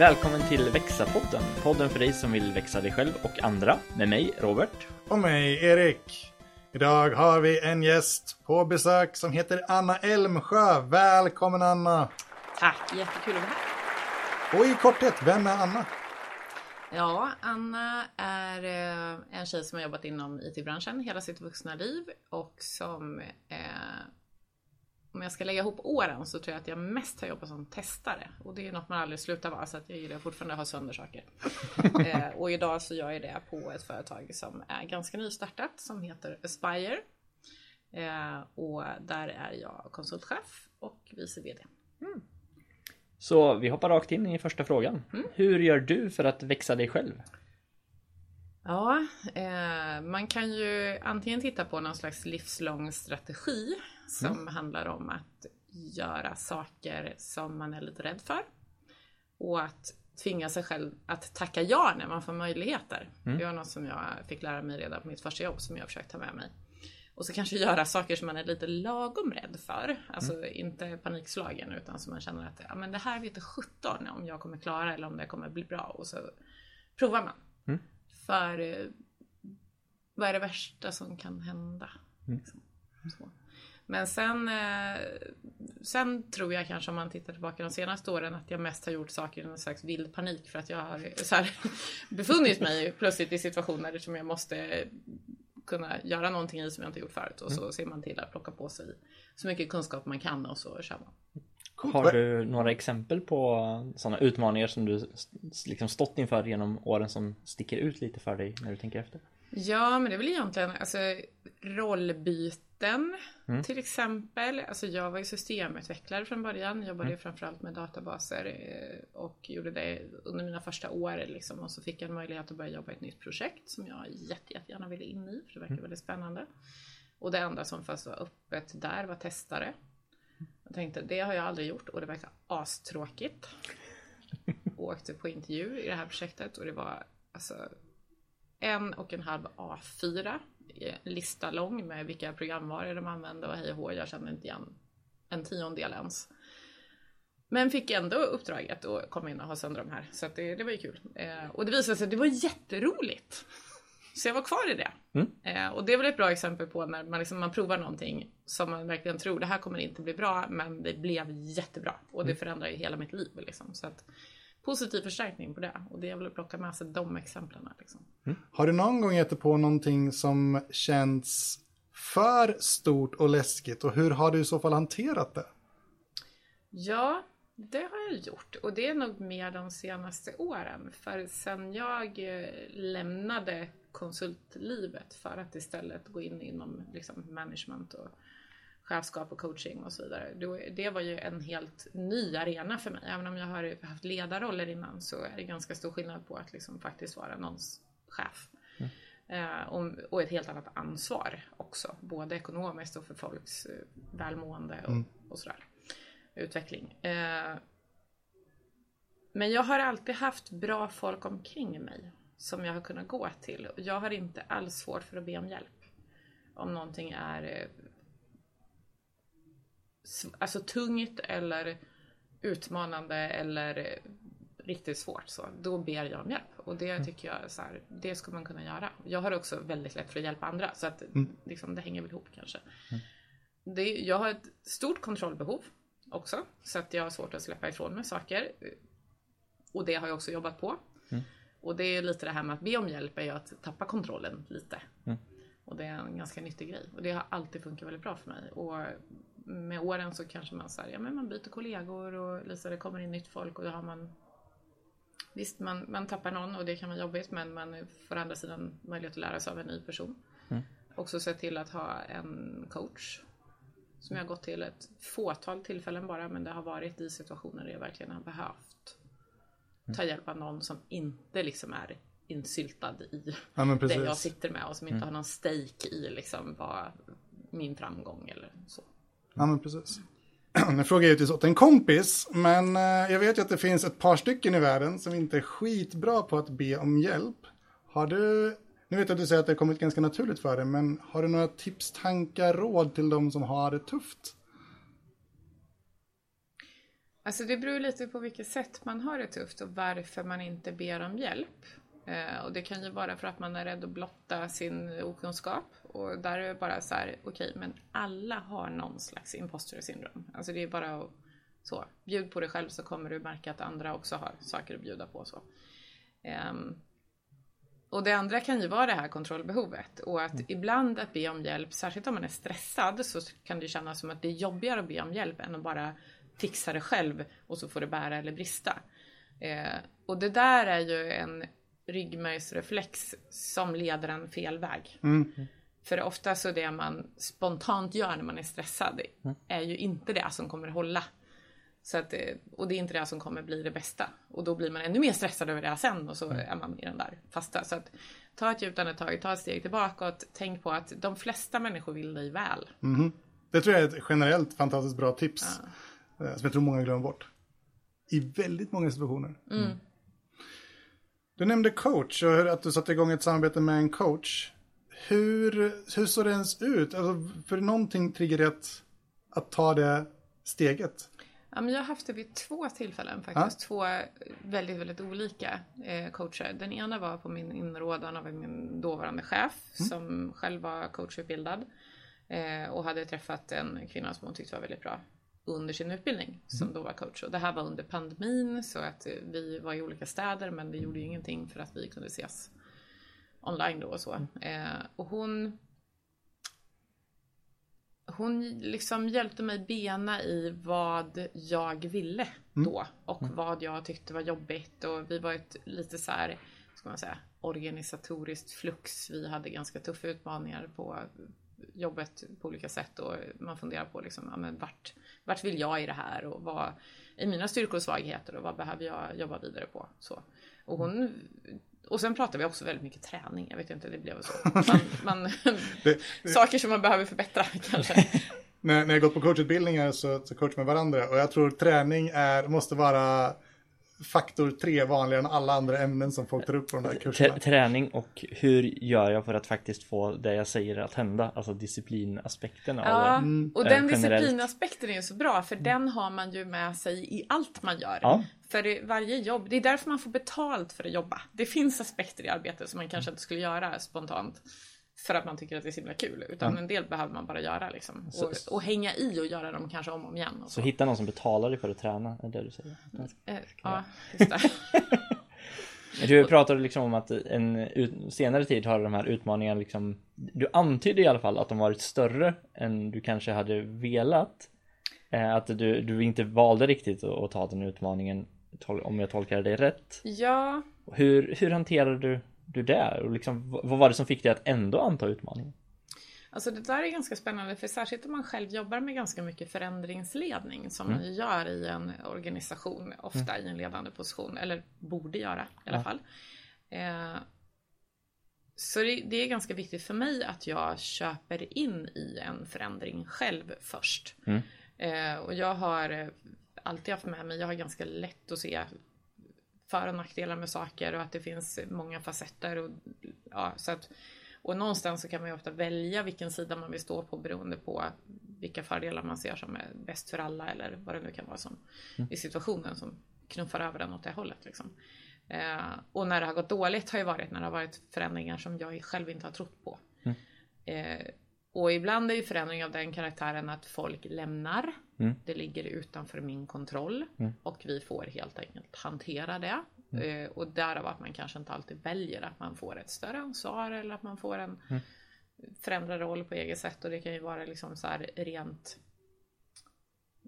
Välkommen till Växa-podden, podden för dig som vill växa dig själv och andra. Med mig, Robert. Och mig, Erik. Idag har vi en gäst på besök som heter Anna Elmsjö. Välkommen Anna! Tack, jättekul att vara här. Och i korthet, vem är Anna? Ja, Anna är eh, en tjej som har jobbat inom IT-branschen hela sitt vuxna liv och som eh, om jag ska lägga ihop åren så tror jag att jag mest har jobbat som testare. Och det är något man aldrig slutar vara så att jag gillar fortfarande att ha sönder saker. eh, och idag så gör jag det på ett företag som är ganska nystartat som heter Aspire. Eh, och där är jag konsultchef och vice VD. Mm. Så vi hoppar rakt in i första frågan. Mm. Hur gör du för att växa dig själv? Ja, eh, man kan ju antingen titta på någon slags livslång strategi som mm. handlar om att göra saker som man är lite rädd för. Och att tvinga sig själv att tacka ja när man får möjligheter. Mm. Det var något som jag fick lära mig redan på mitt första jobb som jag försökt ta med mig. Och så kanske göra saker som man är lite lagom rädd för. Alltså mm. inte panikslagen utan som man känner att ja, men det här vet 17 om jag kommer klara eller om det kommer bli bra. Och så provar man. Mm. För eh, vad är det värsta som kan hända? Mm. Liksom. Men sen, eh, sen tror jag kanske om man tittar tillbaka de senaste åren att jag mest har gjort saker i någon slags vild panik för att jag har så här, befunnit mig plötsligt i situationer som jag måste kunna göra någonting i som jag inte gjort förut och så mm. ser man till att plocka på sig så mycket kunskap man kan och så kör man. Har du några exempel på sådana utmaningar som du liksom stått inför genom åren som sticker ut lite för dig när du tänker efter? Ja, men det är väl egentligen alltså, rollbyten mm. till exempel. Alltså, jag var ju systemutvecklare från början. Jobbade mm. framförallt med databaser eh, och gjorde det under mina första år. Liksom. Och så fick jag en möjlighet att börja jobba i ett nytt projekt som jag jätte, jättegärna ville in i, för det verkar mm. väldigt spännande. Och det enda som fast var öppet där var testare. Jag tänkte, det har jag aldrig gjort och det verkar astråkigt. åkte på intervju i det här projektet och det var alltså en och en halv A4 lista lång med vilka programvaror de använde och hej och Jag kände inte igen en tiondel ens. Men fick ändå uppdraget att komma in och ha sönder de här. Så det, det var ju kul. Eh, och det visade sig att det var jätteroligt. Så jag var kvar i det. Mm. Eh, och det är väl ett bra exempel på när man, liksom, man provar någonting som man verkligen tror det här kommer inte bli bra men det blev jättebra. Och det mm. förändrar ju hela mitt liv. Liksom. Så att, positiv förstärkning på det. Och det är väl att plocka med sig de exemplen. Liksom. Mm. Har du någon gång gett på någonting som känns för stort och läskigt och hur har du i så fall hanterat det? Ja, det har jag gjort och det är nog mer de senaste åren. För sen jag eh, lämnade konsultlivet för att istället gå in inom liksom, management och chefskap och coaching och så vidare. Det var ju en helt ny arena för mig. Även om jag har haft ledarroller innan så är det ganska stor skillnad på att liksom faktiskt vara någons chef. Mm. Eh, och ett helt annat ansvar också. Både ekonomiskt och för folks eh, välmående och, mm. och sådär. Utveckling. Eh, men jag har alltid haft bra folk omkring mig som jag har kunnat gå till. Jag har inte alls svårt för att be om hjälp. Om någonting är alltså tungt eller utmanande eller riktigt svårt så, då ber jag om hjälp. Och det mm. tycker jag så här, det ska man kunna göra. Jag har också väldigt lätt för att hjälpa andra så att mm. liksom, det hänger väl ihop kanske. Mm. Det, jag har ett stort kontrollbehov också så att jag har svårt att släppa ifrån mig saker. Och det har jag också jobbat på. Mm. Och det är lite det här med att be om hjälp är ju att tappa kontrollen lite. Mm. Och det är en ganska nyttig grej. Och det har alltid funkat väldigt bra för mig. Och med åren så kanske man säger, ja men man byter kollegor och Lisa, det kommer in nytt folk och då har man Visst, man, man tappar någon och det kan vara jobbigt men man får andra sidan möjlighet att lära sig av en ny person. Mm. Också se till att ha en coach som jag har gått till ett fåtal tillfällen bara men det har varit i situationer där jag verkligen har behövt mm. ta hjälp av någon som inte liksom är insyltad i ja, det jag sitter med och som inte mm. har någon stake i liksom vad min framgång eller så. Ja, men precis. Nu frågar jag givetvis åt en kompis, men eh, jag vet ju att det finns ett par stycken i världen som inte är skitbra på att be om hjälp. Har du, nu vet jag att du säger att det har kommit ganska naturligt för dig, men har du några tips, tankar, råd till de som har det tufft? Alltså det beror lite på vilket sätt man har det tufft och varför man inte ber om hjälp. Eh, och det kan ju vara för att man är rädd att blotta sin okunskap. Och där är det bara så här, okej, men alla har någon slags imposter syndrom. Alltså det är bara att så, bjud på dig själv så kommer du märka att andra också har saker att bjuda på. Så. Ehm, och det andra kan ju vara det här kontrollbehovet och att ibland att be om hjälp, särskilt om man är stressad, så kan det kännas som att det är jobbigare att be om hjälp än att bara fixa det själv och så får det bära eller brista. Eh, och det där är ju en ryggmärgsreflex som leder en fel väg. För ofta så det man spontant gör när man är stressad är ju inte det som kommer hålla. Så att, eh, och det är inte det som kommer bli det bästa. Och då blir man ännu mer stressad över det sen och så är man i den där fasta. Så att ta ett djupt andetag, ta ett steg tillbaka och tänk på att de flesta människor vill dig väl. Det tror jag är ett generellt fantastiskt bra tips. eh, Som jag tror många glömmer bort. I väldigt många situationer. Du nämnde coach och att du satte igång ett samarbete med en coach. Hur, hur såg det ens ut? Alltså, för någonting triggar att, att ta det steget. Ja, men jag har haft det vid två tillfällen faktiskt. Två väldigt, väldigt olika eh, coacher. Den ena var på min inrådan av min dåvarande chef som själv var coachutbildad. Eh, och hade träffat en kvinna som hon tyckte var väldigt bra under sin utbildning som då var coach. Och det här var under pandemin så att eh, vi var i olika städer men det gjorde ju ingenting för att vi kunde ses online då och så. Eh, och hon hon liksom hjälpte mig bena i vad jag ville då och vad jag tyckte var jobbigt och vi var ett lite så här, ska man säga, organisatoriskt flux. Vi hade ganska tuffa utmaningar på jobbet på olika sätt och man funderar på liksom, ja, men vart, vart vill jag i det här och vad är mina styrkor och svagheter och vad behöver jag jobba vidare på. Så. Och hon och sen pratade vi också väldigt mycket träning. Jag vet inte, det blev så. Man, man, saker som man behöver förbättra kanske. När, när jag gått på coachutbildningar så, så coachar man varandra. Och jag tror träning är, måste vara faktor tre vanligare än alla andra ämnen som folk tar upp på de här kurserna. Träning och hur gör jag för att faktiskt få det jag säger att hända? Alltså disciplinaspekten av Ja, det. och Eh, den generellt. disciplinaspekten är ju så bra för den har man ju med sig i allt man gör. Ja. För i varje jobb, det är därför man får betalt för att jobba. Det finns aspekter i arbetet som man kanske inte skulle göra spontant. För att man tycker att det är så himla kul. Utan en del behöver man bara göra liksom. Så- Och, och hänga i och göra dem kanske om och om igen. Och Så hitta någon som betalar dig för att träna, är det du säger? Eh, ja, just det. Du pratade liksom om att en senare tid har de här utmaningarna liksom Du antydde i alla fall att de varit större än du kanske hade velat eh, Att du, du inte valde riktigt att, ta den utmaningen Om jag tolkar dig rätt ja, Hur, hur hanterade du, du det? Och liksom, vad var det som fick dig att ändå anta utmaningen? Alltså det där är ganska spännande för särskilt om man själv jobbar med ganska mycket förändringsledning som man ju gör i en organisation, ofta i en ledande position, eller borde göra i alla fall. Eh, så det, det är ganska viktigt för mig att jag köper in i en förändring själv först. Eh, och jag har eh, alltid haft med mig, jag har ganska lätt att se för och nackdelar med saker och att det finns många facetter. Och, ja, så att, och någonstans så kan man ju ofta välja vilken sida man vill stå på beroende på vilka fördelar man ser som är bäst för alla eller vad det nu kan vara som i situationen som knuffar över den åt det hållet. Liksom. Eh, och när det har gått dåligt har ju varit när det har varit förändringar som jag själv inte har trott på. Eh, och ibland är ju förändring av den karaktären att folk lämnar. Det ligger utanför min kontroll och vi får helt enkelt hantera det. Eh, och därav att man kanske inte alltid väljer att man får ett större ansvar eller att man får en förändrad roll på eget sätt. Och det kan ju vara liksom så här rent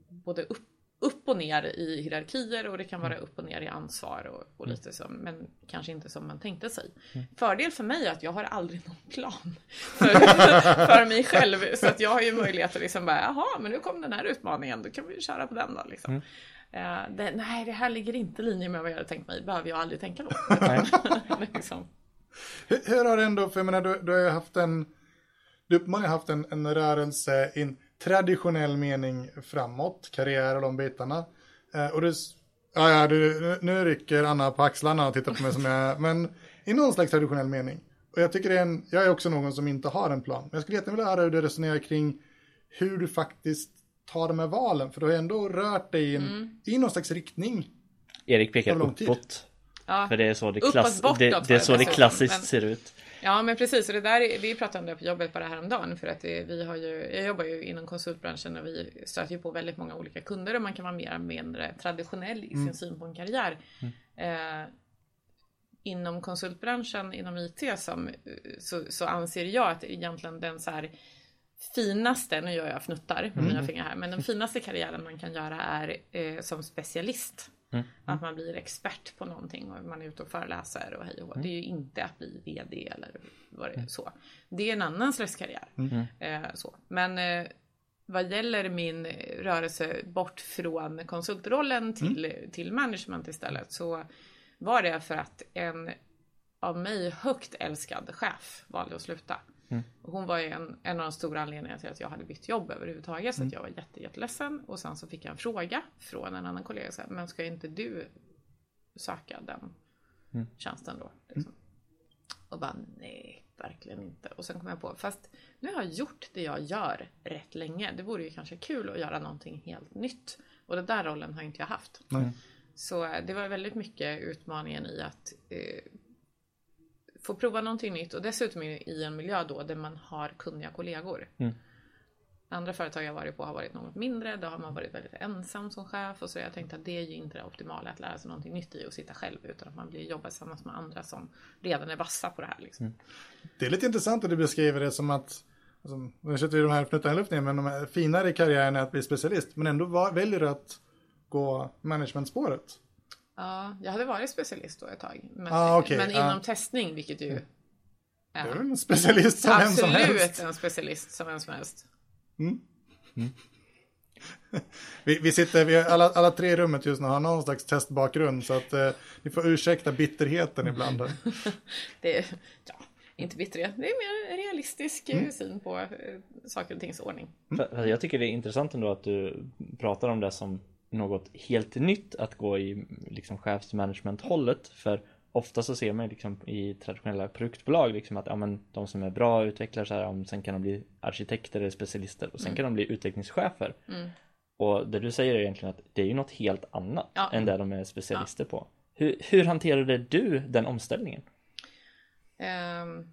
både upp, upp och ner i hierarkier och det kan vara upp och ner i ansvar och, och lite så, men kanske inte som man tänkte sig. Fördel för mig är att jag har aldrig någon plan för, för mig själv. Så att jag har ju möjlighet att liksom bara, jaha, men nu kom den här utmaningen, då kan vi köra på den då. Liksom. Eh, det, nej, det här ligger inte i linje med vad jag hade tänkt mig, behöver jag aldrig tänka då. liksom. Hur, hur har det ändå, för jag menar, du, du har ju haft en, du har haft en, en rörelse i en traditionell mening framåt, karriär och de bitarna. Eh, och du, s- ja, ja, du, nu- rycker Anna på axlarna och tittar på mig som jag men i någon slags traditionell mening. Och jag tycker det är en, jag är också någon som inte har en plan. Men jag skulle jättegärna vilja höra hur du resonerar kring hur du faktiskt ta de här valen? För du har ändå rört dig i, en, Mm. i någon slags riktning. Erik pekar uppåt. Ja. För det är så det, klass, det, det är det så det klassiskt men- ser ut. Ja men precis, och det där, är- vi pratade om det på jobbet bara häromdagen för att vi har ju, jag jobbar ju inom konsultbranschen och vi stöter ju på väldigt många olika kunder och man kan vara mer eller mindre traditionell i sin syn på en karriär. Eh, inom konsultbranschen, inom IT som, så, så anser jag att egentligen den så här finaste, nu gör jag fnuttar med mina fingrar här, men den finaste karriären man kan göra är eh, som specialist. Att man blir expert på någonting och man är ute och föreläser och hej och hå. Det är ju inte att bli VD eller vad det är så. Det är en annan slags karriär. Eh, så. Men eh, vad gäller min rörelse bort från konsultrollen till, till management istället så var det för att en av mig högt älskad chef valde att sluta. Och hon var ju en, en av de stora anledningarna till att jag hade bytt jobb överhuvudtaget. Så att jag var jätte, jätteledsen. Och sen så fick jag en fråga från en annan kollega. Så här, men ska inte du söka den tjänsten då? Liksom. Och bara nej, verkligen inte. Och sen kom jag på, fast nu har jag gjort det jag gör rätt länge. Det vore ju kanske kul att göra någonting helt nytt. Och den där rollen har inte jag haft. Nej. Så eh, det var väldigt mycket utmaningen i att eh, få prova någonting nytt och dessutom i en miljö då där man har kunniga kollegor. Andra företag jag varit på har varit något mindre, då har man varit väldigt ensam som chef och så jag tänkte att det är ju inte det optimala att lära sig någonting nytt i och sitta själv utan att man blir jobba tillsammans med andra som redan är vassa på det här. Liksom. Det är lite intressant att du beskriver det som att, alltså, nu sätter vi de här fnuttarna i luften men de här finare i karriären är att bli specialist, men ändå väljer du att gå managementspåret. Ja, jag hade varit specialist då ett tag. Men, Ah, okej, men inom testning, vilket ju Du är är väl en specialist som vem som absolut helst. en specialist som vem som helst. Vi, vi sitter, vi alla, alla tre i rummet just nu har någon slags testbakgrund, så att eh, ni får ursäkta bitterheten ibland. Det är, ja, inte bitterhet, det är mer realistisk eh, syn på eh, saker och tings ordning. Jag tycker det är intressant ändå att du pratar om det som något helt nytt att gå i liksom chefsmanagement-hållet. För ofta så ser man liksom i traditionella produktbolag liksom att ja, men de som är bra utvecklare så här, ja, sen kan de bli arkitekter eller specialister och sen kan de bli utvecklingschefer. Och det du säger är egentligen att det är ju något helt annat Ja. än det de är specialister på. Hur, hur hanterade du den omställningen? Ehm,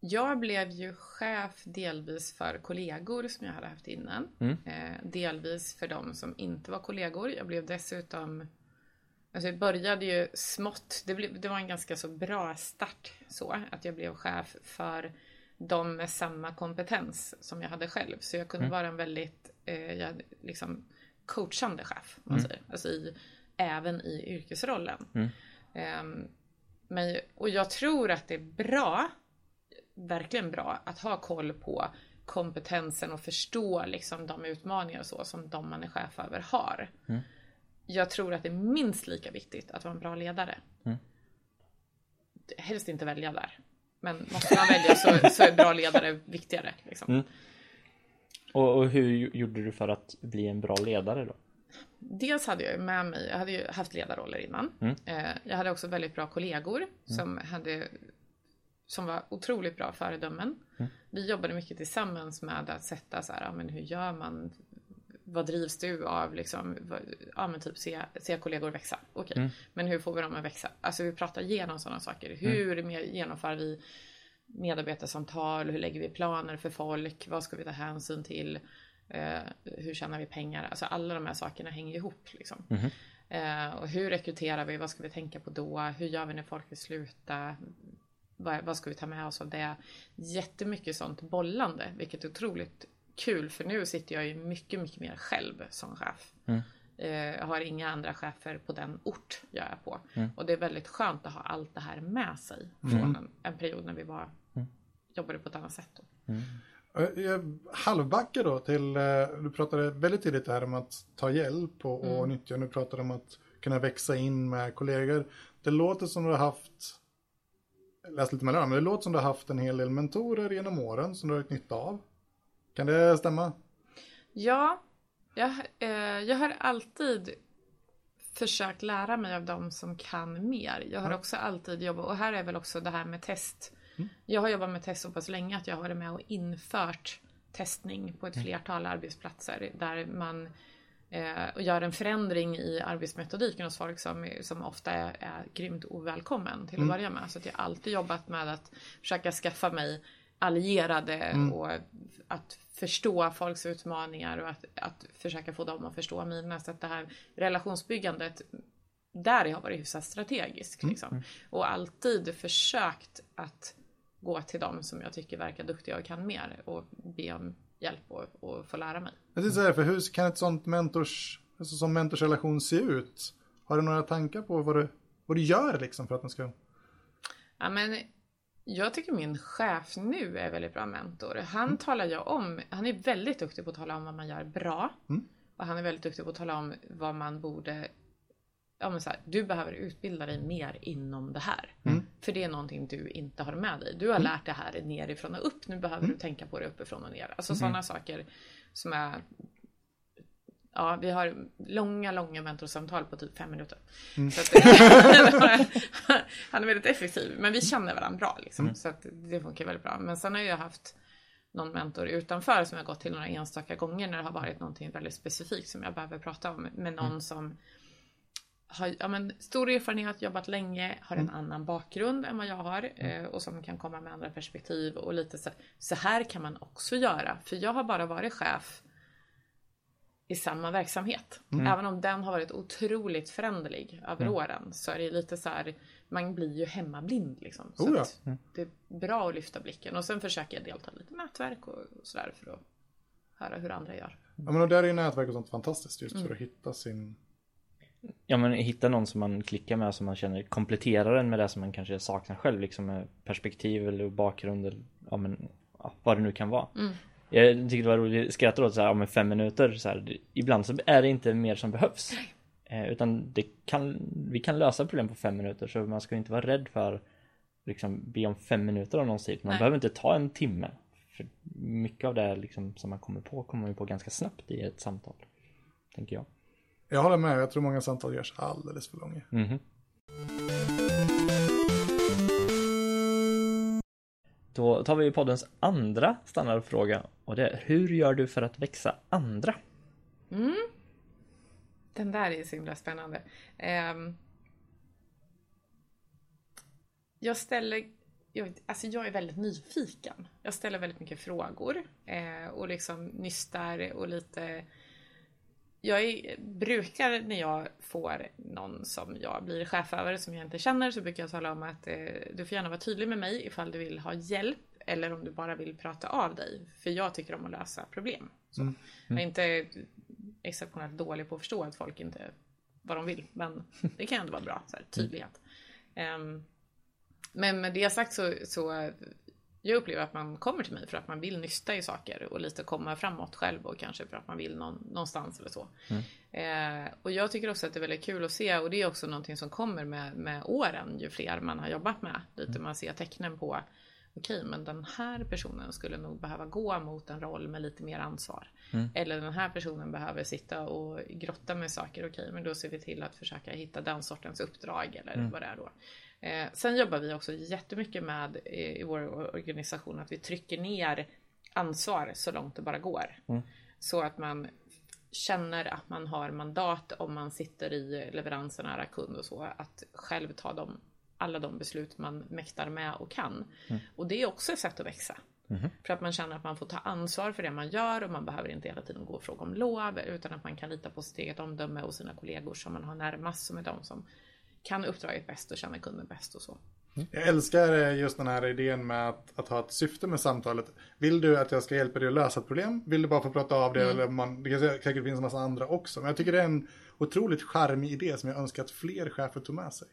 jag blev ju chef delvis för kollegor som jag hade haft innan. Eh, delvis för de som inte var kollegor. Jag blev dessutom Alltså jag började ju smått. Det, blev, det var en ganska så bra start så. Att jag blev chef för de med samma kompetens som jag hade själv. Så jag kunde vara en väldigt eh, jag, liksom, coachande chef. Man säger. Alltså i, även i yrkesrollen. Ehm, men, och jag tror att det är bra, verkligen bra, att ha koll på kompetensen och förstå liksom de utmaningar och så som de man är chef över har. Jag tror att det är minst lika viktigt att vara en bra ledare. Helst inte välja där. Men måste man välja så, så är bra ledare viktigare. Liksom. Och, och hur gjorde du för att bli en bra ledare då? Dels hade jag med mig, jag hade ju haft ledarroller innan. Eh, Jag hade också väldigt bra kollegor som hade som var otroligt bra föredömen. Vi jobbade mycket tillsammans med att sätta så här, ja, men hur gör man? Vad drivs du av? Liksom, ja men typ se, se kollegor växa. Okej, men hur får vi dem att växa? Alltså vi pratar igenom sådana saker. Hur mer genomför vi medarbetarsamtal? Hur lägger vi planer för folk? Vad ska vi ta hänsyn till? Eh, hur tjänar vi pengar? Alltså alla de här sakerna hänger ihop. Liksom. Eh, och hur rekryterar vi? Vad ska vi tänka på då? Hur gör vi när folk vill sluta? Vad, vad ska vi ta med oss av det? Jättemycket sånt bollande, vilket är otroligt kul för nu sitter jag ju mycket, mycket mer själv som chef. Eh, Jag har inga andra chefer på den ort jag är på. Och det är väldigt skönt att ha allt det här med sig från en, en period när vi var, jobbade på ett annat sätt. Då. Eh, Jag halvbackar då till, eh, du pratade väldigt tidigt här om att ta hjälp och, och nyttja, nu pratar du om att kunna växa in med kollegor. Det låter som du har haft, jag läste lite mellan, men det låter som du har haft en hel del mentorer genom åren som du har haft nytta av. Kan det stämma? Ja, jag, eh, jag har alltid försökt lära mig av de som kan mer. Jag har också alltid jobbat, och här är väl också det här med test. Jag har jobbat med test så pass länge att jag har varit med och infört testning på ett flertal arbetsplatser där man eh, och gör en förändring i arbetsmetodiken hos folk som, som ofta är, är grymt ovälkommen till att börja med. Så att jag har alltid jobbat med att försöka skaffa mig allierade och att förstå folks utmaningar och att, att försöka få dem att förstå mina. Så att det här relationsbyggandet, där har jag varit hyfsat strategisk. Liksom. Och alltid försökt att gå till dem som jag tycker verkar duktiga och kan mer och be om hjälp och, och få lära mig. Jag tänkte säga, för hur kan ett sånt mentors, alltså som mentorsrelation se ut? Har du några tankar på vad du, vad du gör liksom för att den ska... Ja, men jag tycker min chef nu är väldigt bra mentor. Han talar ju om, han är väldigt duktig på att tala om vad man gör bra. Och han är väldigt duktig på att tala om vad man borde Ja men så här, du behöver utbilda dig mer inom det här. För det är någonting du inte har med dig. Du har lärt det här nerifrån och upp. Nu behöver du tänka på det uppifrån och ner. Alltså sådana saker som är Ja, vi har långa, långa mentorsamtal på typ fem minuter. Så att, han är väldigt effektiv, men vi känner varandra bra liksom. Så att det funkar väldigt bra. Men sen har jag haft någon mentor utanför som jag gått till några enstaka gånger när det har varit någonting väldigt specifikt som jag behöver prata om med någon som har ja, men, stor erfarenhet, jobbat länge, har en annan bakgrund än vad jag har eh, och som kan komma med andra perspektiv och lite så, så här kan man också göra. För jag har bara varit chef i samma verksamhet. Även om den har varit otroligt föränderlig över åren så är det lite så här, man blir ju hemmablind liksom. Så Oh ja. att det är bra att lyfta blicken och sen försöker jag delta i lite nätverk och, sådär för att höra hur andra gör. Ja men och där är ju nätverk och sånt fantastiskt just för att hitta sin... Ja men hitta någon som man klickar med som man känner kompletterar en med det som man kanske saknar själv liksom med perspektiv eller bakgrund eller ja men ja, vad det nu kan vara. Jag tycker det var roligt, jag skrattade åt så här, ja, men fem minuter så här, ibland så är det inte mer som behövs. Eh, utan det kan, vi kan lösa problem på fem minuter så man ska inte vara rädd för liksom be om fem minuter av någons tid. Man Nej. behöver inte ta en timme. För mycket av det liksom, som man kommer på kommer man ju på ganska snabbt i ett samtal. Tänker jag. Jag håller med, jag tror många samtal görs alldeles för långa. Mhm. Då tar vi poddens andra standardfråga och det är hur gör du för att växa andra? Den där är så himla spännande. Ehm, jag ställer, jag, alltså jag är väldigt nyfiken. Jag ställer väldigt mycket frågor eh, och liksom nystar och lite jag är, brukar när jag får någon som jag blir chef över som jag inte känner så brukar jag tala om att eh, du får gärna vara tydlig med mig ifall du vill ha hjälp eller om du bara vill prata av dig. För jag tycker om att lösa problem. Så. Jag är inte exceptionellt dålig på att förstå att folk inte vad de vill. Men det kan ändå vara bra, så här, tydlighet. Ehm, men med det sagt så, så jag upplever att man kommer till mig för att man vill nysta i saker och lite komma framåt själv och kanske för att man vill någon, någonstans eller så. Eh, och jag tycker också att det är väldigt kul att se och det är också någonting som kommer med, med åren ju fler man har jobbat med. Lite man ser tecknen på okej, men den här personen skulle nog behöva gå mot en roll med lite mer ansvar. Eller den här personen behöver sitta och grotta med saker. Okej, men då ser vi till att försöka hitta den sortens uppdrag eller vad det är då. Eh, sen jobbar vi också jättemycket med i, i vår organisation att vi trycker ner ansvar så långt det bara går. Så att man känner att man har mandat om man sitter i leveranser nära kund och så att själv ta de, alla de beslut man mäktar med och kan. Och det är också ett sätt att växa. För att man känner att man får ta ansvar för det man gör och man behöver inte hela tiden gå och fråga om lov utan att man kan lita på sitt eget omdöme och sina kollegor som man har närmast som är de som kan uppdraget bäst och känner kunden bäst och så. Jag älskar eh, just den här idén med att, att ha ett syfte med samtalet. Vill du att jag ska hjälpa dig att lösa ett problem? Vill du bara få prata av det? Eller man, det kan säkert finnas en massa andra också. Men jag tycker det är en otroligt charmig idé som jag önskar att fler chefer tog med sig.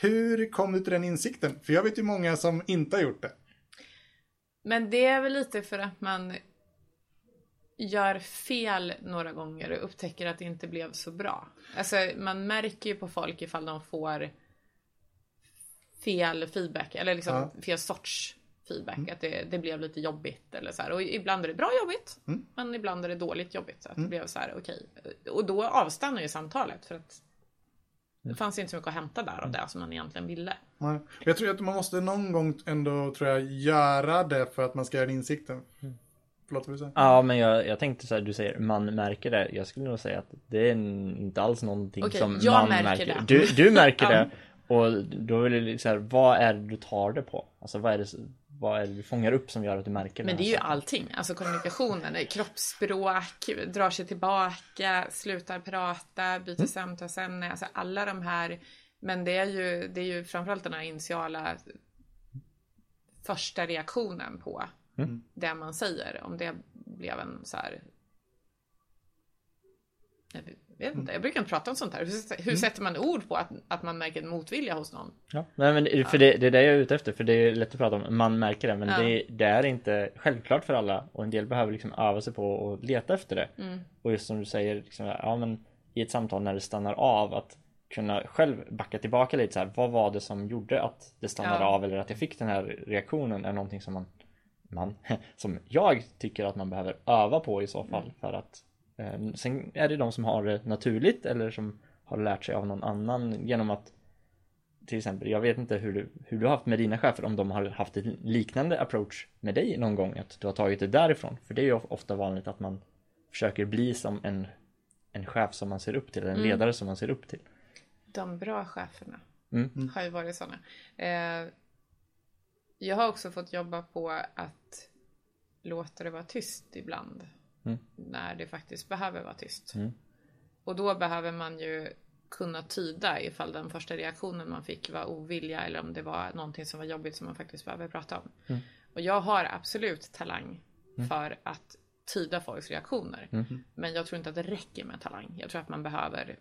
Hur kom du till den insikten? För jag vet ju många som inte har gjort det. Men det är väl lite för att man gör fel några gånger och upptäcker att det inte blev så bra. Alltså man märker ju på folk ifall de får fel feedback eller liksom Ja. fel sorts feedback. Att det, det blev lite jobbigt eller så här. Och ibland är det bra jobbigt men ibland är det dåligt jobbigt. Så att det blev så här okej. Och då avstannar ju samtalet för att det fanns inte så mycket att hämta där av det som man egentligen ville. Nej. Jag tror att man måste någon gång ändå tror jag, göra det för att man ska göra insikten. Förlåt vad du säger? Ja men jag, jag tänkte så här, du säger man märker det. Jag skulle nog säga att det är inte alls någonting Okej, som jag man märker märker. det. Du, du märker det. Och då vill jag så här, vad är det du tar det på? Alltså vad är det, vad är det du fångar upp som gör att du märker Men den det är ju saken? allting, alltså kommunikationen, det kroppsspråk, drar sig tillbaka, slutar prata, byter samtalsämne, alltså alla de här. Men det är ju, det är ju framförallt den här initiala första reaktionen på Mm. det man säger. Om det blev en så här. Jag vet inte, jag brukar inte prata om sånt här. Hur, hur sätter man ord på att, att man märker en motvilja hos någon? Ja, nej, men för det, det är det jag är ute efter, för det är lätt att prata om, man märker det, men Ja. det, det är inte självklart för alla och en del behöver liksom öva sig på att leta efter det. Mm. Och just som du säger, liksom, ja men i ett samtal när det stannar av, att kunna själv backa tillbaka lite så här, vad var det som gjorde att det stannade Ja. av eller att jag fick den här reaktionen är någonting som man, man som jag tycker att man behöver öva på i så fall Mm. för att sen är det de som har det naturligt eller som har lärt sig av någon annan genom att till exempel, jag vet inte hur du, hur du har haft med dina chefer, om de har haft en liknande approach med dig någon gång, att du har tagit det därifrån. För det är ju ofta vanligt att man försöker bli som en, en chef som man ser upp till, eller en Mm. ledare som man ser upp till. De bra cheferna Mm. har ju varit sådana. Eh, jag har också fått jobba på att låta det vara tyst ibland. Mm. När det faktiskt behöver vara tyst. Mm. Och då behöver man ju kunna tyda ifall den första reaktionen man fick var ovilja eller om det var någonting som var jobbigt som man faktiskt behöver prata om. Mm. Och jag har absolut talang för att tyda folks reaktioner. Mm. Men jag tror inte att det räcker med talang. Jag tror att man behöver Mm.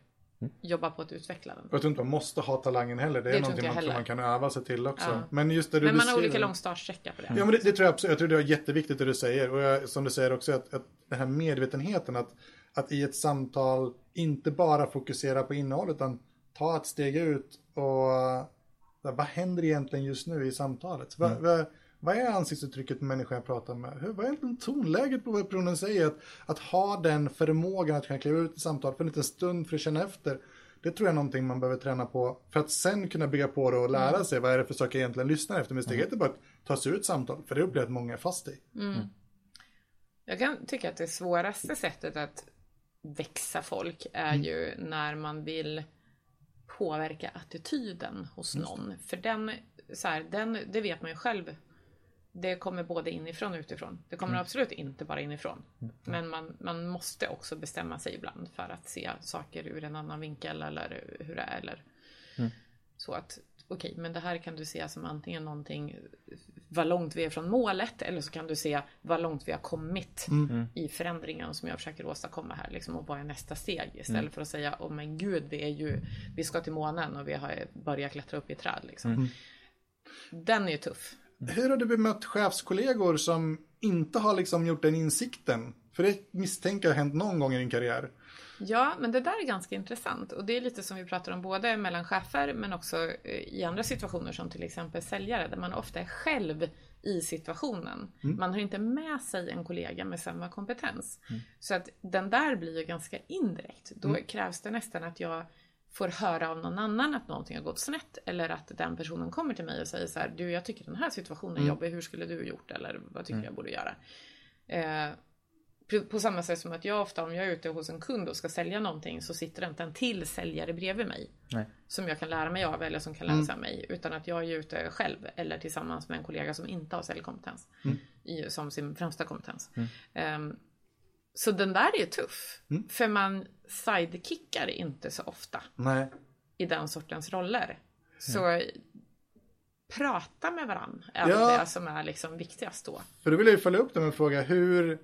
Jobba på att utveckla den. Jag tror inte man måste ha talangen heller. Det är Det tror någonting man tror heller. man kan öva sig till också. Ja. Men just det du Men man har beskriver- olika lång startsträcka på det. Ja men det, det tror jag absolut. Jag tror det är jätteviktigt det du säger. Och jag, som du säger också att, att den här medvetenheten att, att i ett samtal inte bara fokusera på innehåll utan ta ett steg ut och vad händer egentligen just nu i samtalet? Vad, vad, vad är ansiktsuttrycket med människan jag pratar med? Hur, vad är egentligen tonläget på vad personen säger? Att, att ha den förmågan att kunna kliva ut i samtal för en liten stund för att känna efter. Det tror jag är någonting man behöver träna på för att sen kunna bygga på det och lära sig vad är det för saker jag egentligen lyssnar efter. Men steg ett är bara att ta sig ut samtal, för det upplever jag att många är fast i. Jag kan tycka att det svåraste sättet att växa folk är ju när man vill påverka attityden hos någon. För den, så här, den, det vet man ju själv. Det kommer både inifrån och utifrån. Det kommer absolut inte bara inifrån. Men man, man måste också bestämma sig ibland för att se saker ur en annan vinkel eller hur det är. Eller så att okej, men det här kan du se som antingen någonting vad långt vi är från målet eller så kan du se vad långt vi har kommit i förändringen som jag försöker åstadkomma här liksom och vad är nästa steg istället för att säga åh men gud vi är ju vi ska till månen och vi har börjat klättra upp i träd liksom. Den är ju tuff. Hur har du bemött chefskollegor som inte har liksom gjort den insikten? För det misstänker jag har hänt någon gång i din karriär. Ja, men det där är ganska intressant och det är lite som vi pratar om både mellan chefer men också eh, i andra situationer som till exempel säljare där man ofta är själv i situationen. Man har inte med sig en kollega med samma kompetens. Så att den där blir ju ganska indirekt. Då krävs det nästan att jag får höra av någon annan att någonting har gått snett eller att den personen kommer till mig och säger så här du jag tycker den här situationen är jobbig, hur skulle du gjort eller vad tycker jag borde göra? Eh, på- samma sätt som att jag ofta om jag är ute hos en kund och ska sälja någonting så sitter det inte en till säljare bredvid mig. Nej. Som jag kan lära mig av eller som kan sig av mig. Utan att jag är ute själv eller tillsammans med en kollega som inte har säljkompetens. I, som sin främsta kompetens. Ehm, så den där är ju tuff. För man sidekickar inte så ofta Nej. i den sortens roller. Så prata med varandra är Ja. det som är liksom viktigast då. För då vill jag ju följa upp det med en fråga. Hur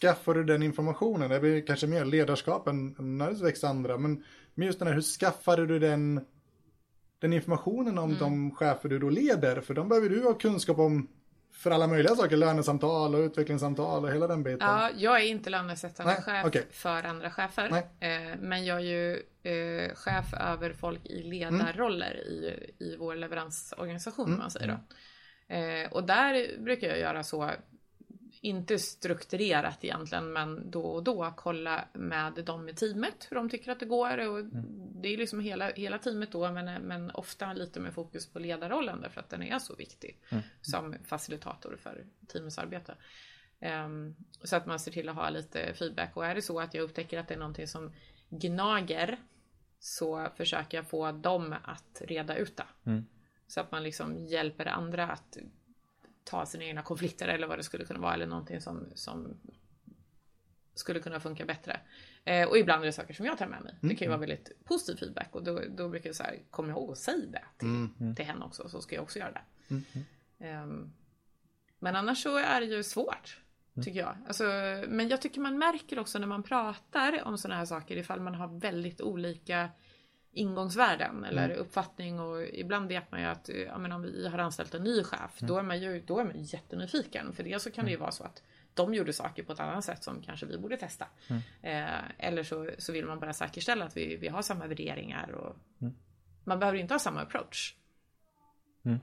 skaffar du den informationen? Det blir kanske mer ledarskap än nödvändigtvis andra. Men, men just den här, hur skaffade du den, den informationen om de chefer du då leder? För de behöver du ha kunskap om för alla möjliga saker. Lönesamtal och utvecklingssamtal och hela den biten. Ja, jag är inte lönesättande Nej, chef okej. för andra chefer. Eh, men jag är ju eh, chef över folk i ledarroller i, i vår leveransorganisation, om man säger då. Eh, och där brukar jag göra så, inte strukturerat egentligen, men då och då kolla med dem i teamet hur de tycker att det går. Och Det är liksom hela, hela teamet då, men, men ofta lite med fokus på ledarrollen därför att den är så viktig som facilitator för teamets arbete. Ehm, så att man ser till att ha lite feedback och är det så att jag upptäcker att det är någonting som gnager så försöker jag få dem att reda ut det. Mm. Så att man liksom hjälper andra att ta sina egna konflikter eller vad det skulle kunna vara eller någonting som, som skulle kunna funka bättre. Eh, och ibland är det saker som jag tar med mig. Det kan ju vara väldigt positiv feedback och då, då brukar jag säga kom ihåg att säga det till, till henne också så ska jag också göra det. Ehm, men annars så är det ju svårt. Tycker jag. Alltså, men jag tycker man märker också när man pratar om sådana här saker ifall man har väldigt olika ingångsvärden eller uppfattning och ibland vet man ju att ja, men om vi har anställt en ny chef då är man ju då är man jättenyfiken för det så kan det ju vara så att de gjorde saker på ett annat sätt som kanske vi borde testa. Eh, eller så, så vill man bara säkerställa att vi, vi har samma värderingar och man behöver inte ha samma approach.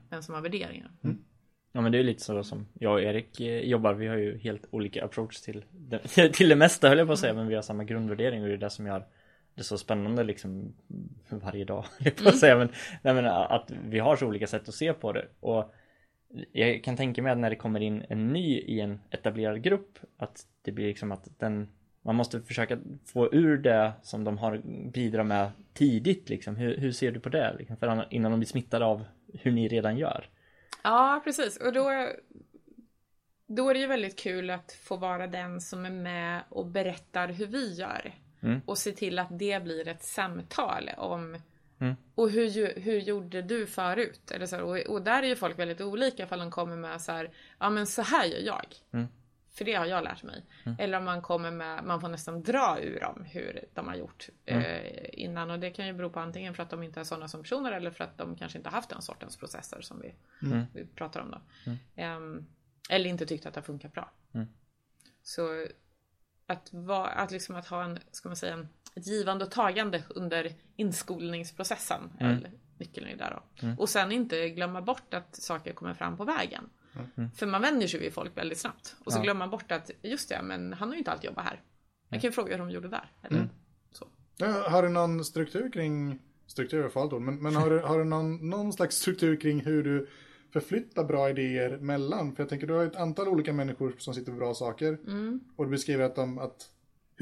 Men som har värderingar. Ja men det är lite så som jag och Erik eh, jobbar. Vi har ju helt olika approach till det, till det mesta höll jag på att säga. Men vi har samma grundvärdering och det är det som gör det så spännande liksom varje dag. på att säga. Men, nej, men att vi har så olika sätt att se på det. Och jag kan tänka mig att när det kommer in en ny i en etablerad grupp att det blir liksom att den man måste försöka få ur det som de har bidrar med tidigt liksom. Hur, hur ser du på det? Liksom? För innan de blir smittade av hur ni redan gör. Ja, precis. Och då, då är det ju väldigt kul att få vara den som är med och berättar hur vi gör. Mm. Och se till att det blir ett samtal om Mm. och hur, hur gjorde du förut? Eller så, här, och, och där är ju folk väldigt olika ifall de kommer med så här, ja men så här gör jag. Mm. För det har jag lärt mig. Eller om man kommer med, man får nästan dra ur dem hur de har gjort eh, innan. Och det kan ju bero på antingen för att de inte är sådana som personer eller för att de kanske inte haft den sortens processer som vi, vi pratar om då. Ehm, eller inte tyckt att det har funkat bra. Så att, va, att, liksom att ha en, ska man säga, en, ett givande och tagande under inskolningsprocessen. Eller nyckeln är där då. Och sen inte glömma bort att saker kommer fram på vägen. För man vänjer sig vid folk väldigt snabbt. Och så Ja. glömmer man bort att just det, men han har ju inte alltid jobbat här. Jag kan ju fråga hur de gjorde där. Eller så. Ja, Har du någon struktur kring, struktur är farligt ord, men, men har du, har du någon, någon slags struktur kring hur du förflyttar bra idéer mellan? För jag tänker du har ett antal olika människor som sitter på bra saker. Och du beskriver att de, att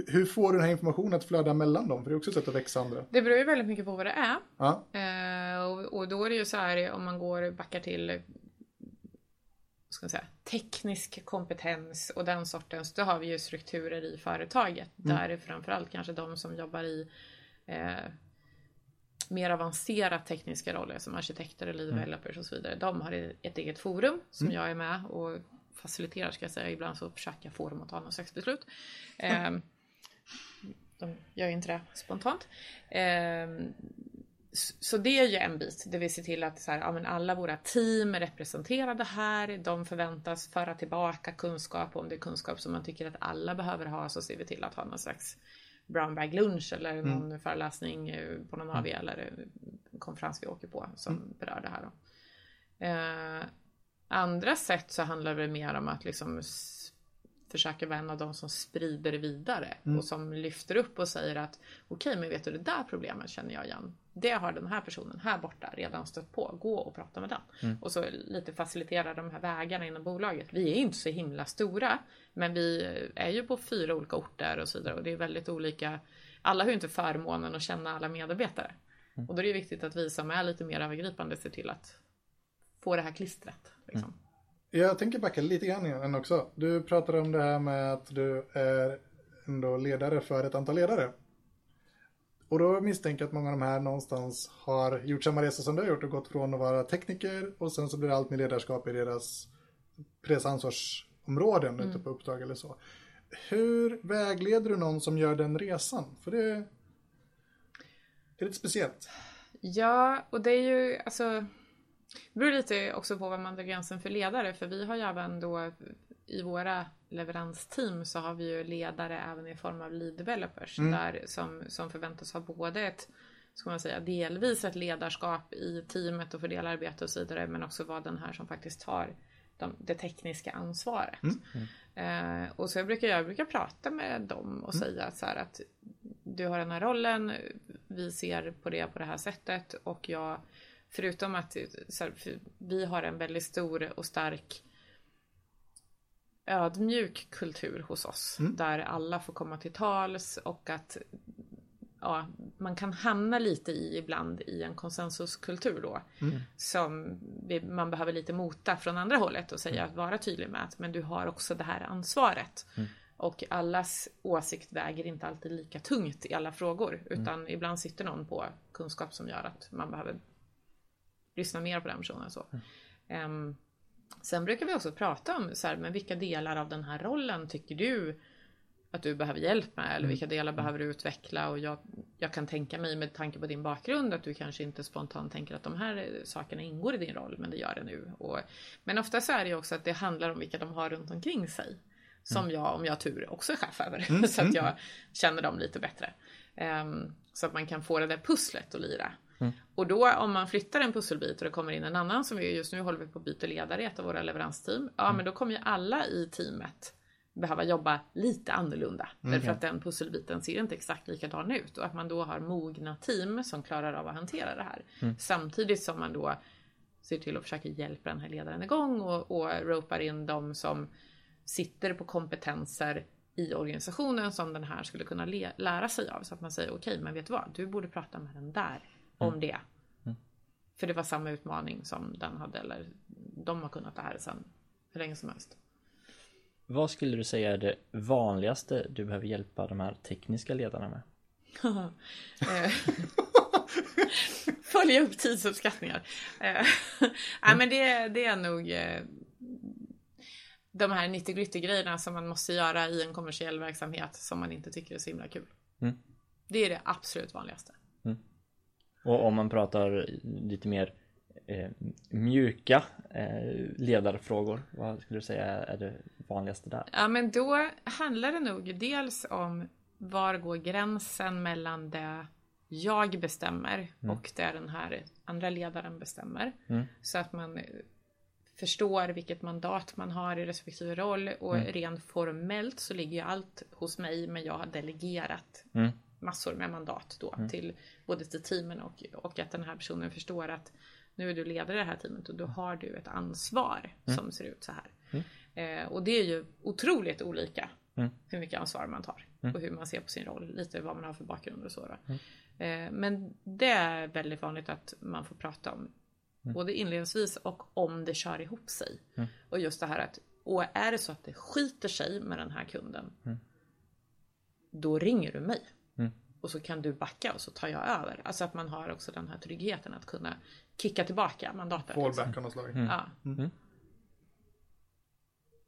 hur- får du den här informationen att flöda mellan dem? För det är också ett sätt att växa andra. Det beror ju väldigt mycket på vad det är. Ja, Eh, och, och då är det ju så här om man går backar till ska säga, teknisk kompetens och den sortens. Då har vi ju strukturer i företaget. Där är framförallt kanske de som jobbar i eh, mer avancerat tekniska roller som arkitekter eller developers och så vidare. De har ett eget forum som jag är med och faciliterar ska jag säga. Ibland så försöker jag få dem att ta något slags beslut. Eh, de gör ju inte det spontant. Eh, s- så det är ju en bit där vi ser till att så här, ja, alla våra team är representerade här. De förväntas föra tillbaka kunskap. Om det är kunskap som man tycker att alla behöver ha så ser vi till att ha någon slags brown bag lunch eller någon föreläsning eh, på någon AV eller eh, konferens vi åker på som berör det här. Då. Eh, andra sätt så handlar det mer om att liksom försöka vara en av de som sprider vidare och som lyfter upp och säger att okej, men vet du det där problemet känner jag igen. Det har den här personen här borta redan stött på. Gå och prata med den. Och så lite facilitera de här vägarna inom bolaget. Vi är inte så himla stora, men vi är ju på fyra olika orter och så vidare och det är väldigt olika. Alla har ju inte förmånen att känna alla medarbetare. Och då är det viktigt att vi som är lite mer övergripande ser till att få det här klistret. Liksom. Jag tänker backa lite grann igen också. Du pratade om det här med att du är ändå ledare för ett antal ledare. Och då misstänker jag att många av de här någonstans har gjort samma resa som du har gjort och gått från att vara tekniker och sen så blir det allt mer ledarskap i deras, på deras ansvarsområden ute på uppdrag eller så. Hur vägleder du någon som gör den resan? För det är lite speciellt. Ja, och det är ju alltså det beror lite också på vad man drar gränsen för ledare för vi har ju även då i våra leveransteam så har vi ju ledare även i form av lead developers där som, som förväntas ha både ett ska man säga, delvis ett ledarskap i teamet och fördelarbete och så vidare men också vara den här som faktiskt tar de, det tekniska ansvaret. Eh, och så jag brukar jag brukar prata med dem och säga så här att du har den här rollen, vi ser på det på det här sättet och jag Förutom att här, vi har en väldigt stor och stark ödmjuk kultur hos oss. Där alla får komma till tals och att ja, man kan hamna lite i ibland i en konsensuskultur då. Som vi, man behöver lite mota från andra hållet och säga att vara tydlig med att men du har också det här ansvaret. Och allas åsikt väger inte alltid lika tungt i alla frågor. Utan ibland sitter någon på kunskap som gör att man behöver lyssna mer på den personen. Så. Ehm, sen brukar vi också prata om så här, men vilka delar av den här rollen tycker du att du behöver hjälp med eller vilka delar behöver du utveckla och jag, jag kan tänka mig med tanke på din bakgrund att du kanske inte spontant tänker att de här eh, sakerna ingår i din roll men det gör det nu. Och, men ofta så är det ju också att det handlar om vilka de har runt omkring sig. Som jag, om jag har tur, också är chef över. så att jag känner dem lite bättre. Ehm, så att man kan få det där pusslet att lira. Och då om man flyttar en pusselbit och det kommer in en annan som vi just nu håller vi på att byta ledare i ett av våra leveransteam. Ja men då kommer ju alla i teamet behöva jobba lite annorlunda. Därför att den pusselbiten ser inte exakt likadan ut. Och att man då har mogna team som klarar av att hantera det här. Samtidigt som man då ser till att försöka hjälpa den här ledaren igång och, och ropar in de som sitter på kompetenser i organisationen som den här skulle kunna lära sig av. Så att man säger okej, men vet du vad? Du borde prata med den där om det. För det var samma utmaning som den hade, eller de har kunnat det här sedan hur länge som helst. Vad skulle du säga är det vanligaste du behöver hjälpa de här tekniska ledarna med? Följa upp tidsuppskattningar. Eh, Nej men det, det är nog eh, de här 90 gritty grejerna som man måste göra i en kommersiell verksamhet som man inte tycker är så himla kul. Mm. Det är det absolut vanligaste. Och om man pratar lite mer eh, mjuka eh, ledarfrågor, vad skulle du säga är det vanligaste där? Ja men då handlar det nog dels om var går gränsen mellan det jag bestämmer och det den här andra ledaren bestämmer. Så att man eh, förstår vilket mandat man har i respektive roll och rent formellt så ligger ju allt hos mig men jag har delegerat massor med mandat då till både till teamen och, och att den här personen förstår att nu är du ledare i det här teamet och då har du ett ansvar som ser ut så här. Eh, och det är ju otroligt olika hur mycket ansvar man tar och hur man ser på sin roll, lite vad man har för bakgrund och så. Eh, men det är väldigt vanligt att man får prata om både inledningsvis och om det kör ihop sig. Och just det här att, och är det så att det skiter sig med den här kunden, då ringer du mig. Och så kan du backa och så tar jag över. Alltså att man har också den här tryggheten att kunna kicka tillbaka mandatet. liksom. Fallback av något slag. Ja.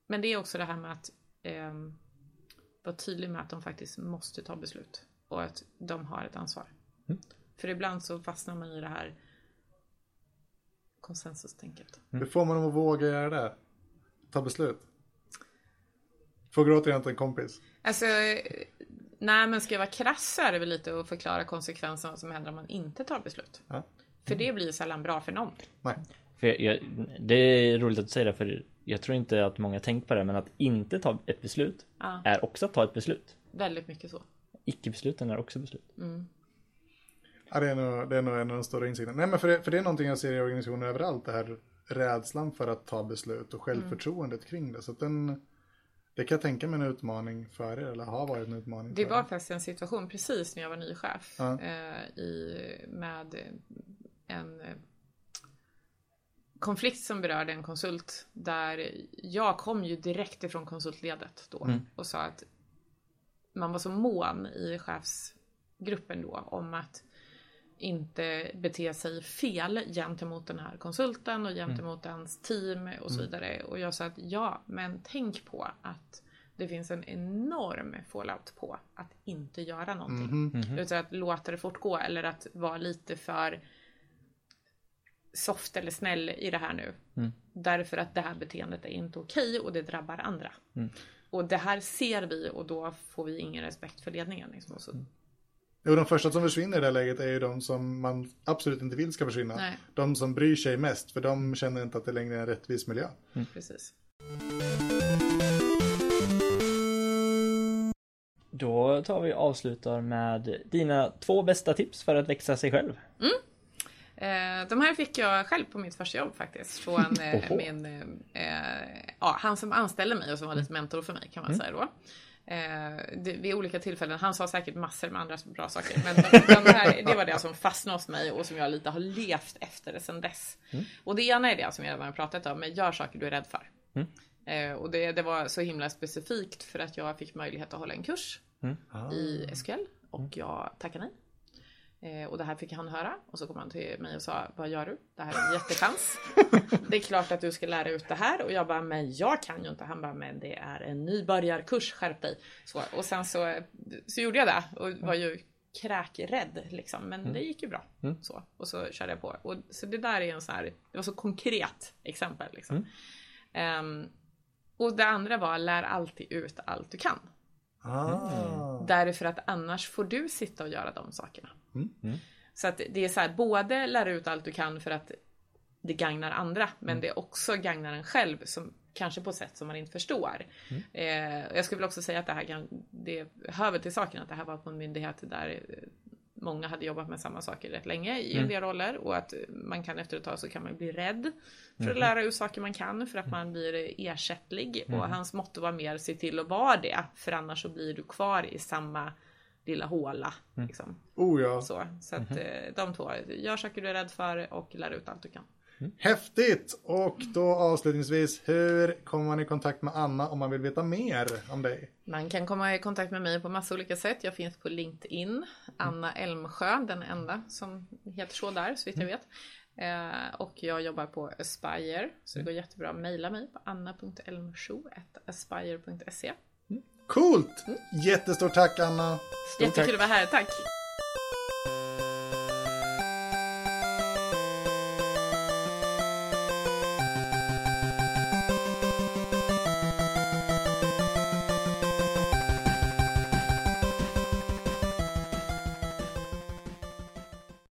Men det är också det här med att ehm, vara tydlig med att de faktiskt måste ta beslut. Och att de har ett ansvar. För ibland så fastnar man i det här konsensustänket. Hur får man dem att våga göra det? Ta beslut? Frågar återigen till en kompis. Alltså, nej men ska jag vara krass så är det väl lite att förklara konsekvenserna som händer om man inte tar beslut. Ja. För det blir sällan bra för någon. Nej. För jag, jag, det är roligt att du säger det för jag tror inte att många tänkt på det men att inte ta ett beslut Ja. är också att ta ett beslut. Väldigt mycket så. Icke-besluten är också beslut. Ja, det, är nog, det är nog en av de stora insikterna. Nej, men för det, för det är någonting jag ser i organisationer överallt. Det här rädslan för att ta beslut och självförtroendet kring det. Så att den, det kan jag tänka mig en utmaning för er, eller har varit en utmaning Det var faktiskt en situation precis när jag var ny chef Ja. eh, i, med en eh, konflikt som berörde en konsult där jag kom ju direkt ifrån konsultledet då och sa att man var så mån i chefsgruppen då om att inte bete sig fel gentemot den här konsulten och gentemot ens team och så vidare. Och jag sa att ja, men tänk på att det finns en enorm fallout på att inte göra någonting. Utan att låta det fortgå eller att vara lite för soft eller snäll i det här nu. Därför att det här beteendet är inte okej och det drabbar andra. Och det här ser vi och då får vi ingen respekt för ledningen. Liksom. Och så, Jo, de första som försvinner i det här läget är ju de som man absolut inte vill ska försvinna. Nej. De som bryr sig mest, för de känner inte att det längre är en rättvis miljö. Precis. Då tar vi och avslutar med dina två bästa tips för att växa sig själv. Eh, Eh, de här fick jag själv på mitt första jobb faktiskt. Från eh, min, eh, ja, han som anställde mig och som var lite mentor för mig kan man säga då. Eh, det, vid olika tillfällen, han sa säkert massor med andra bra saker. Men de, de här, det var det som fastnade hos mig och som jag lite har levt efter sedan dess. Och det ena är det som jag redan pratat om, men gör saker du är rädd för. Eh, och det, det var så himla specifikt för att jag fick möjlighet att hålla en kurs i SQL och jag tackade nej. Eh, och det här fick han höra och så kom han till mig och sa Vad gör du? Det här är en jättechans. det är klart att du ska lära ut det här och jag bara Men jag kan ju inte. Han bara Men det är en nybörjarkurs, skärp dig. Så, och sen så, så gjorde jag det och var ju kräkrädd liksom. Men det gick ju bra. Så, och så körde jag på. Och, så det där är en sån här Det var så konkret exempel liksom. Ehm, och det andra var Lär alltid ut allt du kan. Ah. Därför att annars får du sitta och göra de sakerna. Så att det är så här, både lära ut allt du kan för att det gagnar andra, men det också gagnar en själv som kanske på sätt som man inte förstår. Eh, jag skulle väl också säga att det här kan, det hör väl till saken att det här var på en myndighet där eh, många hade jobbat med samma saker rätt länge i en del roller och att man kan efter ett tag så kan man bli rädd för att lära ut saker man kan för att man blir ersättlig. Och hans motto var mer se till att vara det för annars så blir du kvar i samma lilla håla. Liksom. Oh ja. Så, så att eh, de två, gör saker du är rädd för och lär ut allt du kan. Häftigt! Och då avslutningsvis, hur kommer man i kontakt med Anna om man vill veta mer om dig? Man kan komma i kontakt med mig på massa olika sätt. Jag finns på LinkedIn. Anna Elmsjö, den enda som heter så där, så vitt jag vet. Eh, och jag jobbar på Aspire, så det går jättebra att mejla mig på anna.elmsjo.aspire.se. Coolt! Jättestort tack Anna! Jättekul att vara här, tack!